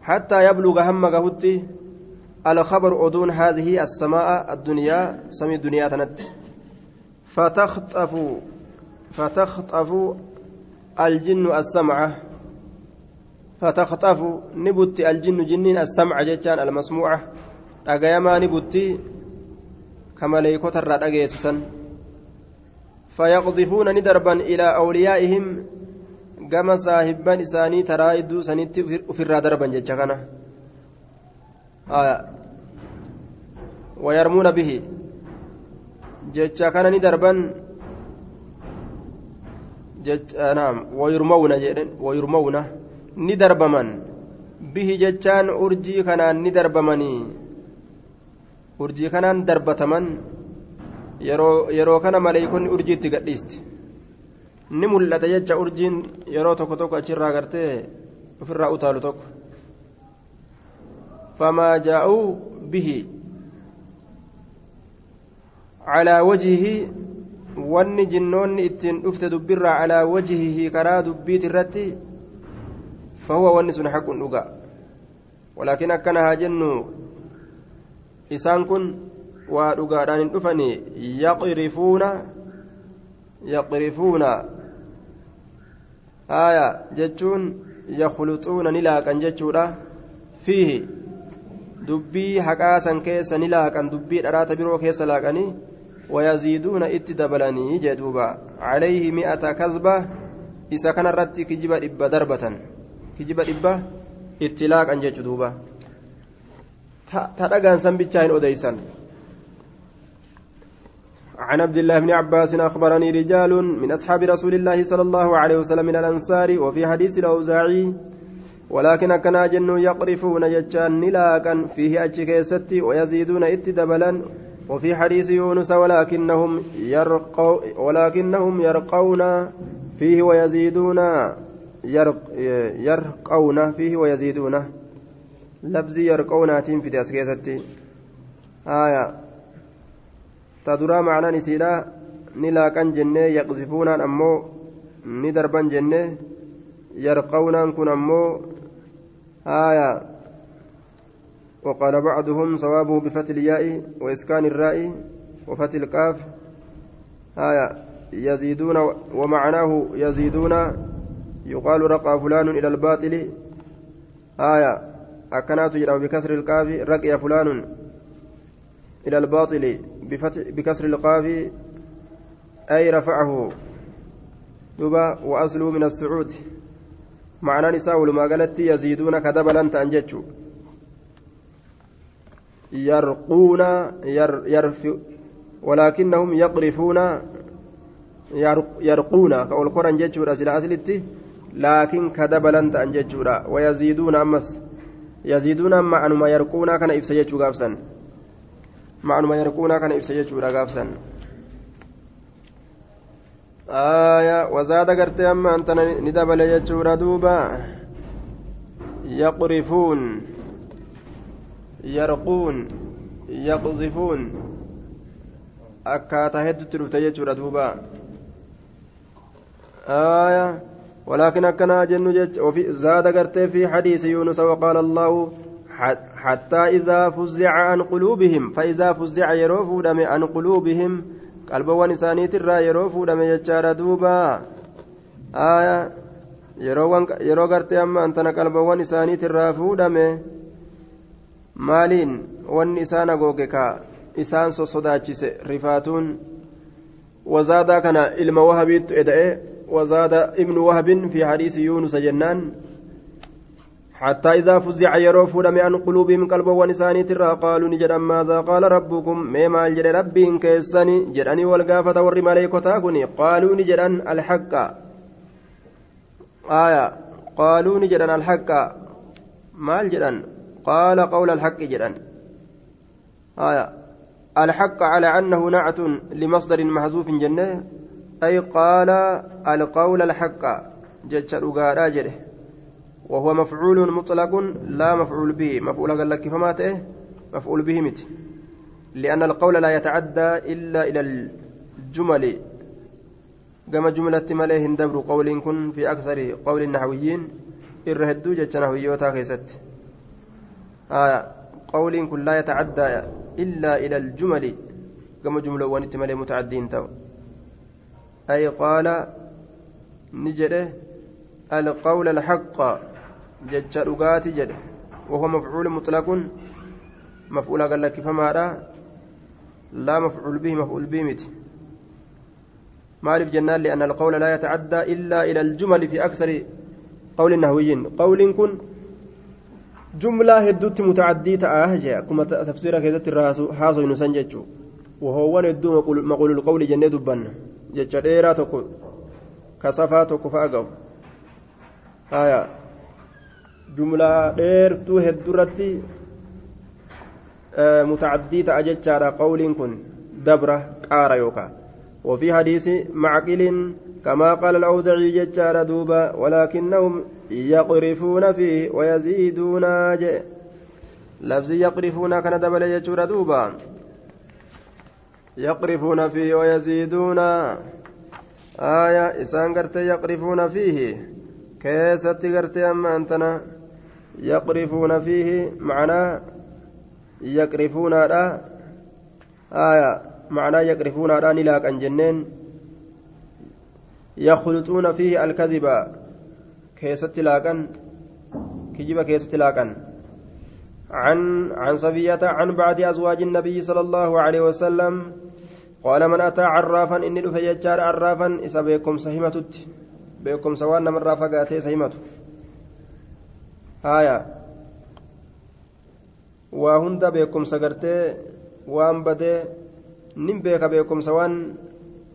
A: حتى يبلغ هم قهوتي الخبر أدون هذه السماء الدنيا سمي الدنيا تنت فتخطف فتخطف الجن السمعة فتخطف نبت الجن جنين السمع جتان المسموعة أجايما نبت كما ليكوت الرد فيقذفون ندربا إلى أوليائهم saahibban isaanii taraa idduu sanitti ofirraa darban jecha kana wayarmuuna bihi jecha kana ni darban naam wayurmawna jedhen wayurmawna ni darbaman bihi jechaan urjii kanaan ni darbamanii urjii kanaan darbataman yeroo kana maleeykonni urjii itti gadhiiste ni mul'ata jecha urjiin yeroo tokko tokko achirraa gartee ofirraa utaalu tokko famaa jaa'uu bihi calaa wajhihi wanni jinnoonni ittiin dhufte dubbirraa calaa wajhihi karaa dubbiit irratti walaakin akkana haa jennu isaan kun waa dhugaadhaan hin dhufanii yaqrifuuna yaqrifuuna aya jechuun yakluxuuna ni laaqan jechuudha fiihi dubbii haqaasan keessa ni laaqan dubbii dharaata biroo keessa laaqanii wayaziiduuna itti dabalanii jee duuba calayhi mi'ata kasba isa kanarratti kijiba dhibba darbatan kijiba dhibba itti laaqan jechu duuba. Ta dhagaan san hin odeysan. عن عبد الله بن عباس أخبرني رجال من أصحاب رسول الله صلى الله عليه وسلم من الأنصار وفي حديث الأوزاعي ولكن كنا جن يقرفون جتان نلاكا فيه أجكيستي ويزيدون اتدبلا وفي حديث يونس ولكنهم يرقو ولكنهم يرقون فيه ويزيدون. يرقون فيه ويزيدون. لفظ يرقون تيم في تأسكيستي آية. isiidha ni laaqan jennee yaqzifuunaan ammoo ni darban jennee yarqawnaan kun ammoo haaya وقال بعضهم صوابه بفتح الياء وإسكان الراء وفتح القاف آية. يزيدون ومعناه يزيدون يقال رقى فلان إلى الباطل. آية. أكنات بكسر القاف رقي فلان إلى الباطل بكسر القاف. أي رفعه. دبا وأصله من السعود. معنى نساء ما قالت يزيدون كدبلا تنججوا. يرقون ير يرف ولكنهم يقرفون. يرقون. كأول قرن ججورا سلا لكن كدبلا تنججورا ويزيدون أمس. يزيدون معنى ما يرقون كان إفسججوا قابسا ma'anuma yarquunaa kana ibsa jechuudha gaafsan آية. وزاد قرتي أما أنت ندبل يجور دوبا. يقرفون. يرقون. يقذفون. akkaataa heddutti dhufte jechuudha duuba آية. ولكن أكنا جن زاد قرتي في حديث يونس وقال الله حتى إذا فزع عن قلوبهم فإذا فزع يروفو دم عن قلوبهم قلبوان إسانيت الرا يروفو دم يجار دوبا آية yeroo gartee amma antana qalbawwan isaaniit irraa fuudhame maaliin wanni isaan agooge ka isaan sosodaachise rifaatuun wazaadaa kana ilma wahabiittu eda'e wazaada ibnu wahabin fi hadiisi yuunusa jennaan حتى إذا فزع يرو فودم عن قلوبهم قلبا ونساني ترى قالوا نجد ماذا؟ قال ربكم مما جد ربي كيسني؟ جدني والقافة ور ملائكتا كني قالوا نجد الحق. آية قالوا نجد الحق. ما جدن؟ قال قول الحق جدن. آية الحق على أنه نعت لمصدر محذوف جنة. أي قال القول الحق جتش أجاره وهو مفعول مطلق لا مفعول به. مفعول قال لك فما مفعول به مت. لأن القول لا يتعدى إلا إلى الجمل. كما جملة مليه دبر قول كن في أكثر قول النحويين الرهدو جتش نحويوتا كيست آه قول كن لا يتعدى إلا إلى الجمل. كما جملة ونتملي متعدين تو أي قال نجده القول الحق جج رقات جده وهو مفعول مطلق مفعول قال لك فما لا مفعول به مفعول به مت معرف جنان لأن القول لا يتعدى إلا إلى الجمل في أكثر قول النهويين قول كن جملة هدوت متعدية تأهجة كما تفسير كذا نسنججو وهو هدو مقول القول جنة دبن جتش ديرا تكو كصفا تكو فأقو آية جملة ديرتو هدورتي آه متعدية أجتشارا قول كن دبرة قارة يوكا وفي حديث معقل كما قال الأوزعي جتشارا دوبا ولكنهم يقرفون فيه ويزيدون لفظ يقرفون كان دبل يجور دوبا يقرفون فيه ويزيدون. آية إسان قرت يقرفون فيه. كيست قرت أما أنتنا. يقرفون فيه معناه يقرفون آية معناه يقرفون نلاك أن جنين. يخلطون فيه الكذب. keessatti laaqan kijiba keessatti laaqan عن عن صفية عن بعد أزواج النبي صلى الله عليه وسلم قال من أتى عرافا إني دفع يجار عرافا إسا بيكم سهمتت. بيكم سوان من رافقاتي سهمت آية. وهند بيكم سقرتي وان بدي نم بيك بيكم سوان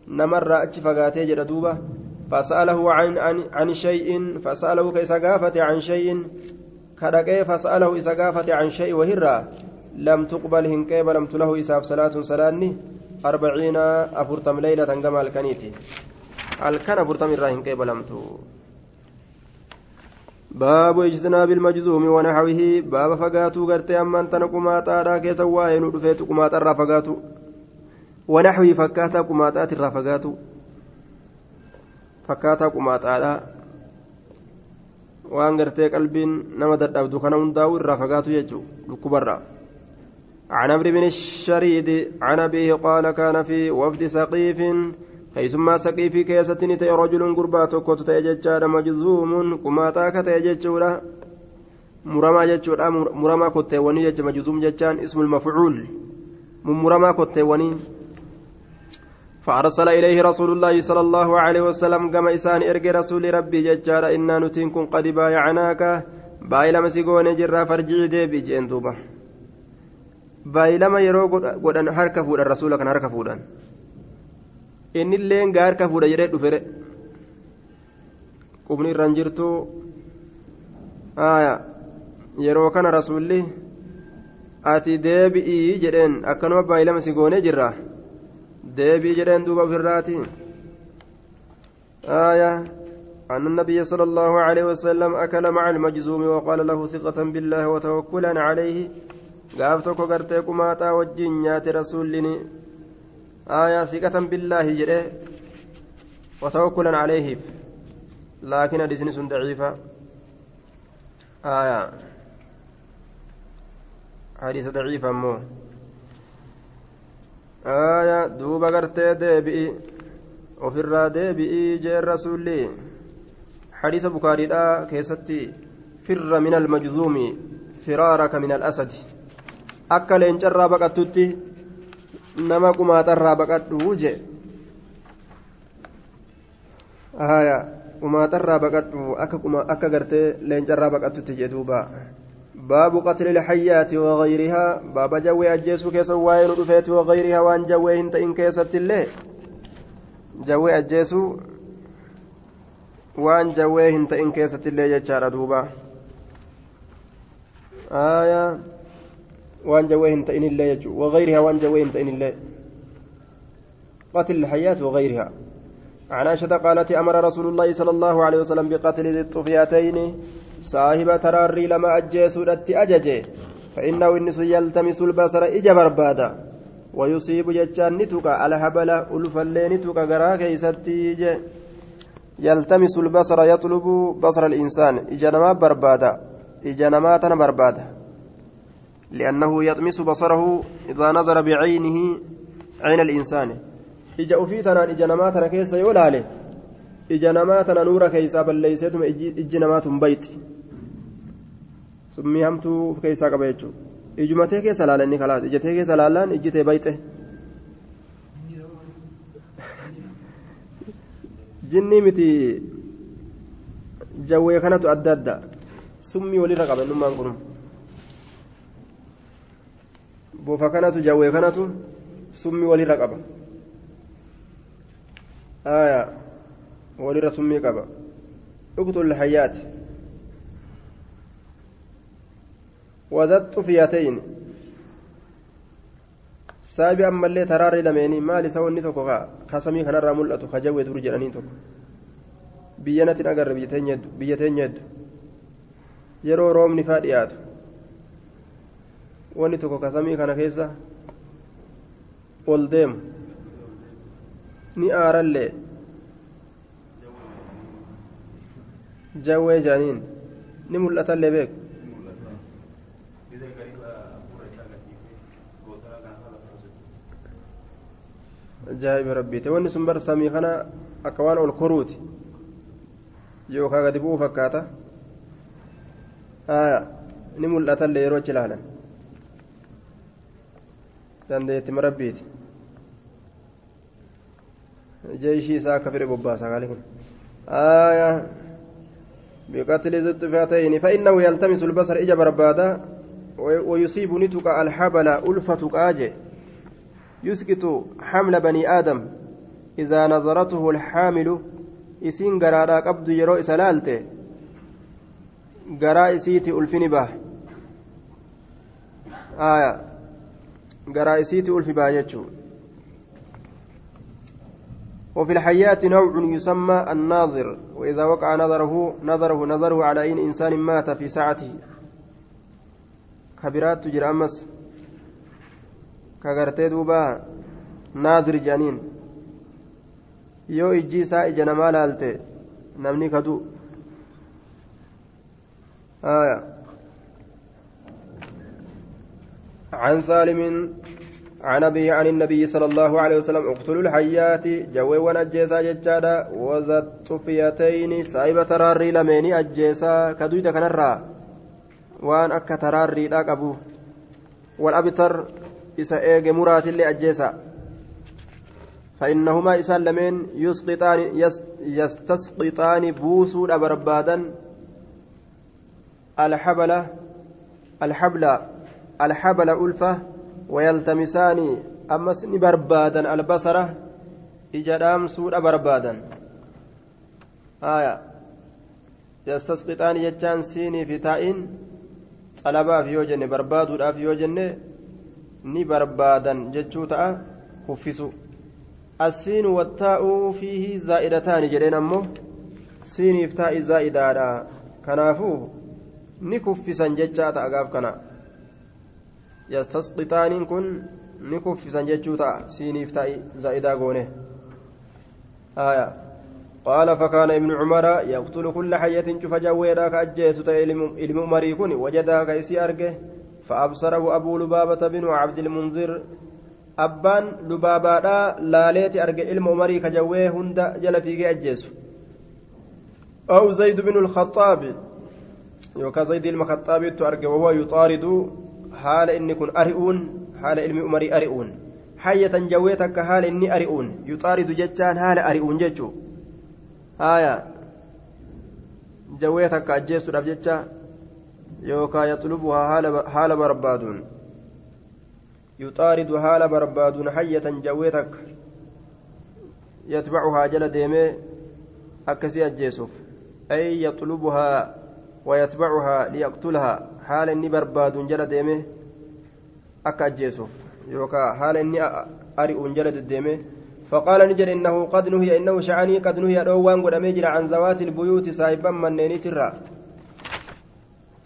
A: نمر أتش فقاتي جردوبة فسأله عن عن عن شيء فسأله كيسقافة عن شيء. كدقي فسأله إسقافة عن شيء وهرة لم تقبل هنكيب لم تله إساف صلاة صلاني أربعين أفرتم ليلة كما الكنيتي الكن أفرتم الرا هنكيب لم باب اجتناب المجزوم ونحوه باب فقاتو غرتي أمان تنقما تارا كيسا واهن رفيت قما ترى فقاتو. ونحوه فكاتا قما تاتي فقاتو fakkaataa qumaaxaadha waan gartee qalbiin nama dadhabdu kana hundaa'u irraa fagaatu jechuudha dhukkubarraa عن عمرو بن الشريد عن أبيه قال كان في وفد سقيف كيسما سقيف كيستني تي رجل قربات كوت تيججار مجزوم كما تاك تيججورا مرما ججورا مرما كوتيوني جج مجزوم ججان اسم المفعول مرما كوتيوني فأرسل إليه رسول الله صلى الله عليه وسلم كما إسان إرجع رسول ربي ججار إنا نتنكم قد بايعناك. بايلما سيقون جرا فرجع ديبي جين دوبا. بايلما يرو قدن هركا فودا الرسول كان هركا فودا إن اللين هركا فودا يريد دفره qubni irraan jirtu yeroo kana rasulli ati deebi'ii jedheen akkanuma baay'ilama si goonee jirra deebii jedheen duuba ofirraati آية أن النبي صلى الله عليه وسلم أكل مع المجزوم وقال له ثقة بالله وتوكلا عليه gaaf tokko gartee qumaaxaa wajjin nyaate rasuullini aayaa siqatan billaahi jedhe watawakkulan caleehiif laakiin hadisni sun daciifa aayaa duuba gartee deebi'i. Ofirraa deebi'i jeen rasuulli. Hadiisa bukaariidhaa keessatti. Firra min almajzuumi firaaraka min alasadi akka leencarraa baqattutti nama qumaaxarraa baqadhu jee. Aayaa qumaaxarraa baqadhu akka gartee leencarraa baqattutti jee duubaa قتل الحيات وغيرها باب جوي أجيسو كيس وين رفيت وغيرها وان جوي انت إن كيست الله جوي أجيسو وان جوي انت إن كيست الله يجار دوبا. آية. وان جوين تئن الله يجو وغيرها وان جوين تئن الله قتل الحيات وغيرها. عن عائشة قالت أمر رسول الله صلى الله عليه وسلم بقتل الطفياتين. صاحب تراري لما أجيسوا أججي فإنه إنس يلتمس البصر إجا بربادا ويصيب جتان نتوك على هبل ألفلي نتوك غرا كيستي يلتمس البصر يطلب بصر الإنسان إجا نما بربادا إجا نما بربادا لأنه يطمس بصره إذا نظر بعينه عين الإنسان إجا أفيتنا إجا نما تنا كيس يولالي إجا نما تنا نور كيسا بل ليستم إجا نما بيت summii hamtuu of keessaa qaba jechuudha ijumatee keessa laala inni kalaas ijatee keessa laalaan ijjitee bayxe jinni miti jawwee kanatu adda adda summii walirra qaba innummaan kun bofa kanatu jawwee kanatu summii walirra qaba summii qaba uqtul hayyaati وذات طفيتين taraarri lameenii maali isa wanni tokko kasamii kanarraa mul'atu kajawwee dur jedhanii tokko biyya natti agarre biyya teenya heddu yeroo roobni faa dhiyaatu wanni tokko kasamii kana keessa ol deemu ni aarallee beeku ajaa'iba rabbiite wanni sun bar samii kana akka waan ol koruuti yookaan gadi bu'uu fakkaata ni mul'atallee yeroo achi ilaalan dandeettima rabbiiti jeeshii isaa akka fedhe bobbaasa qaali kun بقتل ذي الطفاتين فإنه يلتمس البصر إجا بربادا ويصيب نتك الحبل ألفة آجي يسكت حمل بني آدم. إذا نظرته الحامل إسين قرارا قبض يرو إسلالته. قرا إسيتي ألفني به آية. قرا إسيتي ألف به وفي الحياة نوع يسمى الناظر وإذا وقع نظره نظره نظره على أين إنسان مات في ساعته. كبيرات تجرى أمس. kagartee duuba naazir jedhaniin yoo ijji isaa ija namaa laalte namni kadu عن سالم عن أبي عن النبي صلى الله عليه وسلم اقتلوا الحيات جوي ونجيسا ججادا وذا الطفيتين سايبة تراري لميني أجيسا كدويتا كنرا وان أكا تراري لاك أبو والأبتر isa eege muraatillee ajjeesa فإنهما إسان لمن يسقطان يستسقطان بوسود بربادا الحبل الحبل الحبل ألفة ويلتمسان أمس بربادا البصرة إجرام سود بربادا آية. يستسقطان يجان سيني في تائن طلبا في يوجن برباد في يوجن ni barbaadan jechuu ta'a kuffisu السين والتاء فيه زائدتان جرين أمه سينيف تاء زائدة كنافو. نكفسا ججا تأقاف كنا يستسقطان كن نكفسا ججوتا سينيف تاء زائدة قونه آية قال فكان ابن عمر يقتل كل حية شوف جويدا كأجيس إلم عمري كن وجدا كيسي أرجه فأبصره أبو لبابة بن عبد المنذر أبان لبابادا لاليت أرجع علم عمري كجويه هند جل في أجيس أو زيد بن الخطاب يوكا زيد المخطاب تأرجع وهو يطارد حال إني كن أرئون حال علم عمري أرئون حية جويتك حال إني أرئون يطارد جتان حال أرئون جتشو آية جويتك أجيس رفجتشا yookaan yaxlubuhaa haala barbaaduun yuxaaridu haala barbaaduun hayyatan jawwee takka yatbacuhaa jala deemee akkasii ajjeesuuf ay yaxlubuhaa ويتبعها ليقتلها حال إني برباد جل ديمه akka ajjeesuuf yookaan haala inni ari'uun jala deddeeme فقال نجر إنه قد نهي إنه شعني قد نهي أدوان قد أميجر عن ذوات البيوت سايبا من نينيترا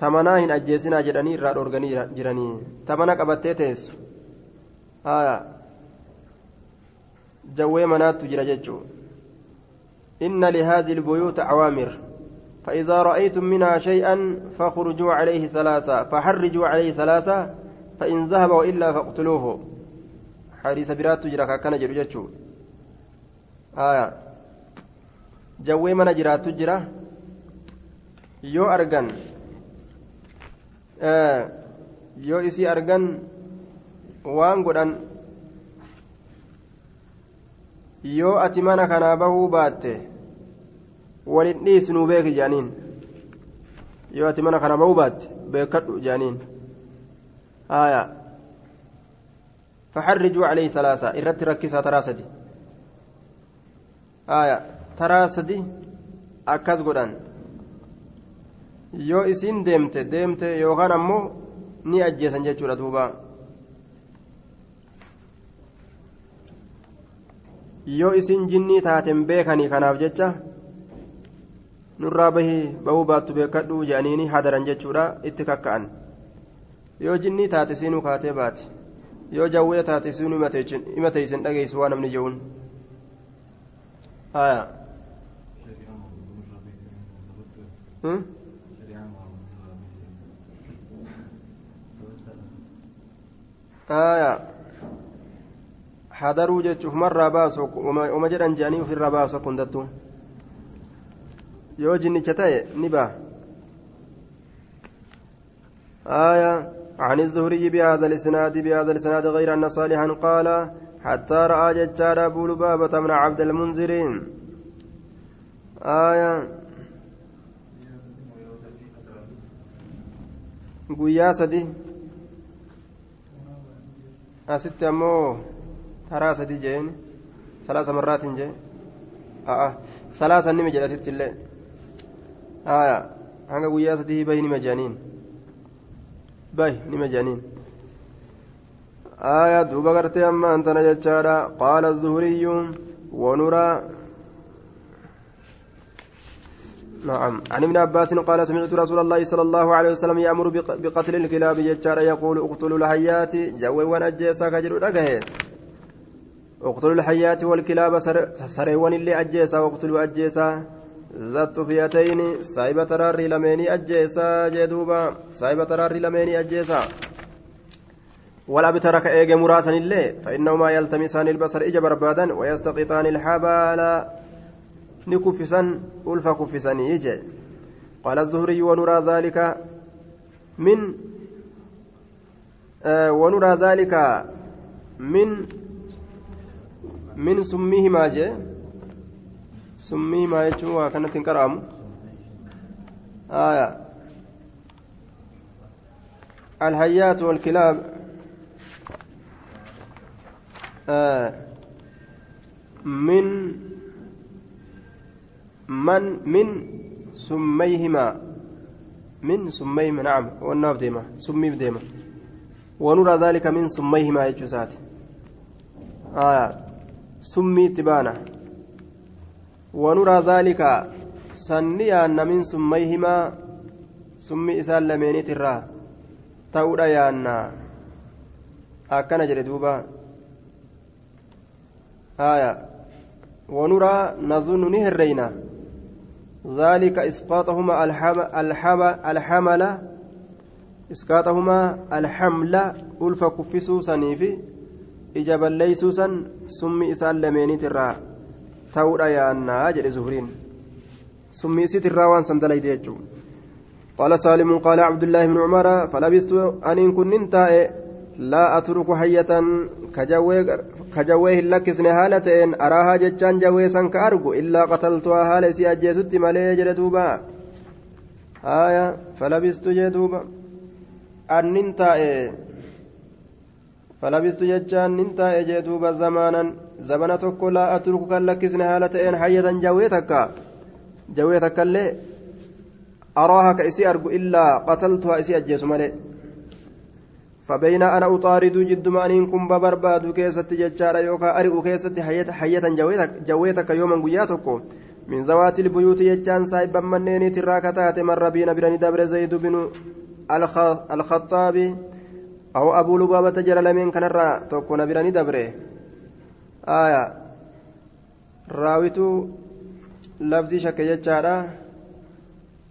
A: tamanaa hin ajjeesinaa jedhanii irraa dhoorganii jiranii tamana qabattee teessu haya jawwee manaattu jira jechuu inna lihaadhi lbuyuuta cawaamir فإذا رأيتم منها شيئا فاخرجوا عليه ثلاثة فحرجوا عليه ثلاثة فإن ذهب وإلا فاقتلوه. حديث برات تجرى كان جرجتشو آية. جوي من جرات تجرى يو أرغن. yoo isii argan waan godhan yoo ati mana kanaa walin dhiisnuu beeki jaaniin yoo ati mana kana bahuu baatte beekadhu jaaniin haya فحرجوا عليه ثلاثة إردت ركسها تراسدي آية تراسدي أكاس قدان yoo isiin deemte deemte yookaan ammoo ni ajjeesan jechuudha duuba yoo isiin jinnii taaten beekanii kanaaf jecha nurraa bahii bahuu baattu beekadhuu jedhaniini hadaran jechuudha itti kakka'an. Yoo jinnii taate siinuu kaatee baate yoo jawwee taate siinuu himateysin dhageessu waa namni je'uun. Haya aya. Hadaruu jechuuf marraa baasu uma jedhan je'anii ofirraa baasu akka hundattuu yoo jinnicha ta'e ni baa آية عن الزهري بهذا الإسناد بهذا الإسناد غير أن صالحا قال حتى رأى ججار أبو لبابة من عبد المنذرين آية sadi asitti ammoo taraa sadi jeen salaasa marraatiin jee a'a salaasa nima jedha asitti illee aya hanga guyyaa sadii bahi nima jedhaniin bahi aya duuba gartee amma antana jechaadha qaala الزهري ونرى. نعم. عن ابن عباس قال سمعت رسول الله صلى الله عليه وسلم يأمر بقتل الكلاب ججار يقول اقتلوا الحيات. جوي ونجيسا كجر دغه اقتلوا الحيات والكلاب سريون اللي أجيسا واقتلوا أجيسا. ذات فيتين سايبة تراري لميني أجيسا جدوبا سايبة تراري لميني أجيسا ولا بترك إيجي مراسا اللي فإنهما يلتمسان البصر إجا بربادا ويستقطان الحبال نكفسا ألف كفسني يجي قال الزهري ونرى ذلك من آه ونرى ذلك من من سميهما جي سميهما يجوا كانت كرام آية. الحيات والكلاب. آه. من من من سميهما. من سميهما نعم. والناف ديما. سمي ديما. ونرى ذلك من سميهما يجوسات آية. سمي تبانا ونرى ذلك سنيا من سميهما سمي إسان لميني ترى تأودا يانا. أكنا جلدوبا آية. ونرى نظن نهرينا. ذلك إسقاطهما الحم الحم الحمل. إسقاطهما الحمل. ألف كفسو سنيفي إجابا ليسوسا سمي إسان لميني ترى تورا يا أنا أجل زهرين سمي إسي ترى وان سندلي ديجو قال سالم قال عبد الله بن عمر فلبست أن كنت لا أترك حية كجويه لكسن هالتين أراها جتان جويسا كأرجو إلا قتلتها هالة سي أجيست مالي جدوبا آية فلبست جدوبا أن ننتهي فلبست جتان ننتهي جدوبا زمانا زمنا تكو لا أترك كاللكسن هالتين حية جويتك جويتك اللي أراها كإسي أرجو إلا قتلتها إسي أجيس مالي فبين أنا أطارد جد ما أن كن ببرباد كيست ججارة يوكا أرئ كيست حية جويتك يوما قياتك من ذوات البيوت يجان سايبا منيني تراكتات مر بين برني دبر زيد بن الخطاب أو أبو لبابة جرى لمن كان الرا تكون برني دبره آية راويتو لفظي شك ججارة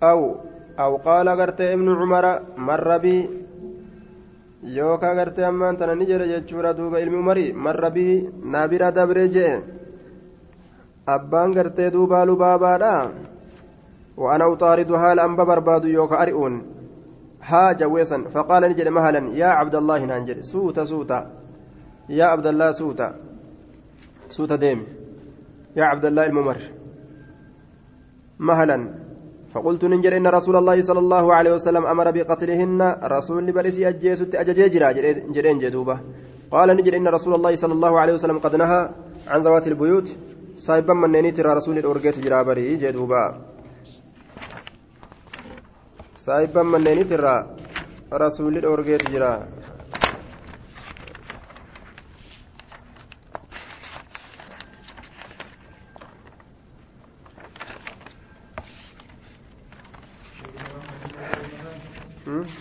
A: أو أو قال قرت ابن عمر مر بي yookaan gartee ammaan tana ni jedhe jechuudha duuba ilmi umarii marra bii na bira dabre jee abbaan gartee duuba lubaabaadha وأنا أطارد حال أنبا برباد يوكا أرئون ها جويسا فقال نجد مهلا يا عبد الله ننجد سوتا سوتا. يا عبد الله سوتا. سوتا ديم يا عبد الله الممر. مهلا. فقلت ننجر إن رسول الله صلى الله عليه وسلم أمر بقتلهن. رسول برسي أجيست أججيجرا جرين جدوبة. قال نجر إن رسول الله صلى الله عليه وسلم قد نهى عن ذوات البيوت. صايبا من نيتر رسول الأورجيت جرابري جدوبة. صايبا من نيتر رسول الأورجيت جرا Hmm?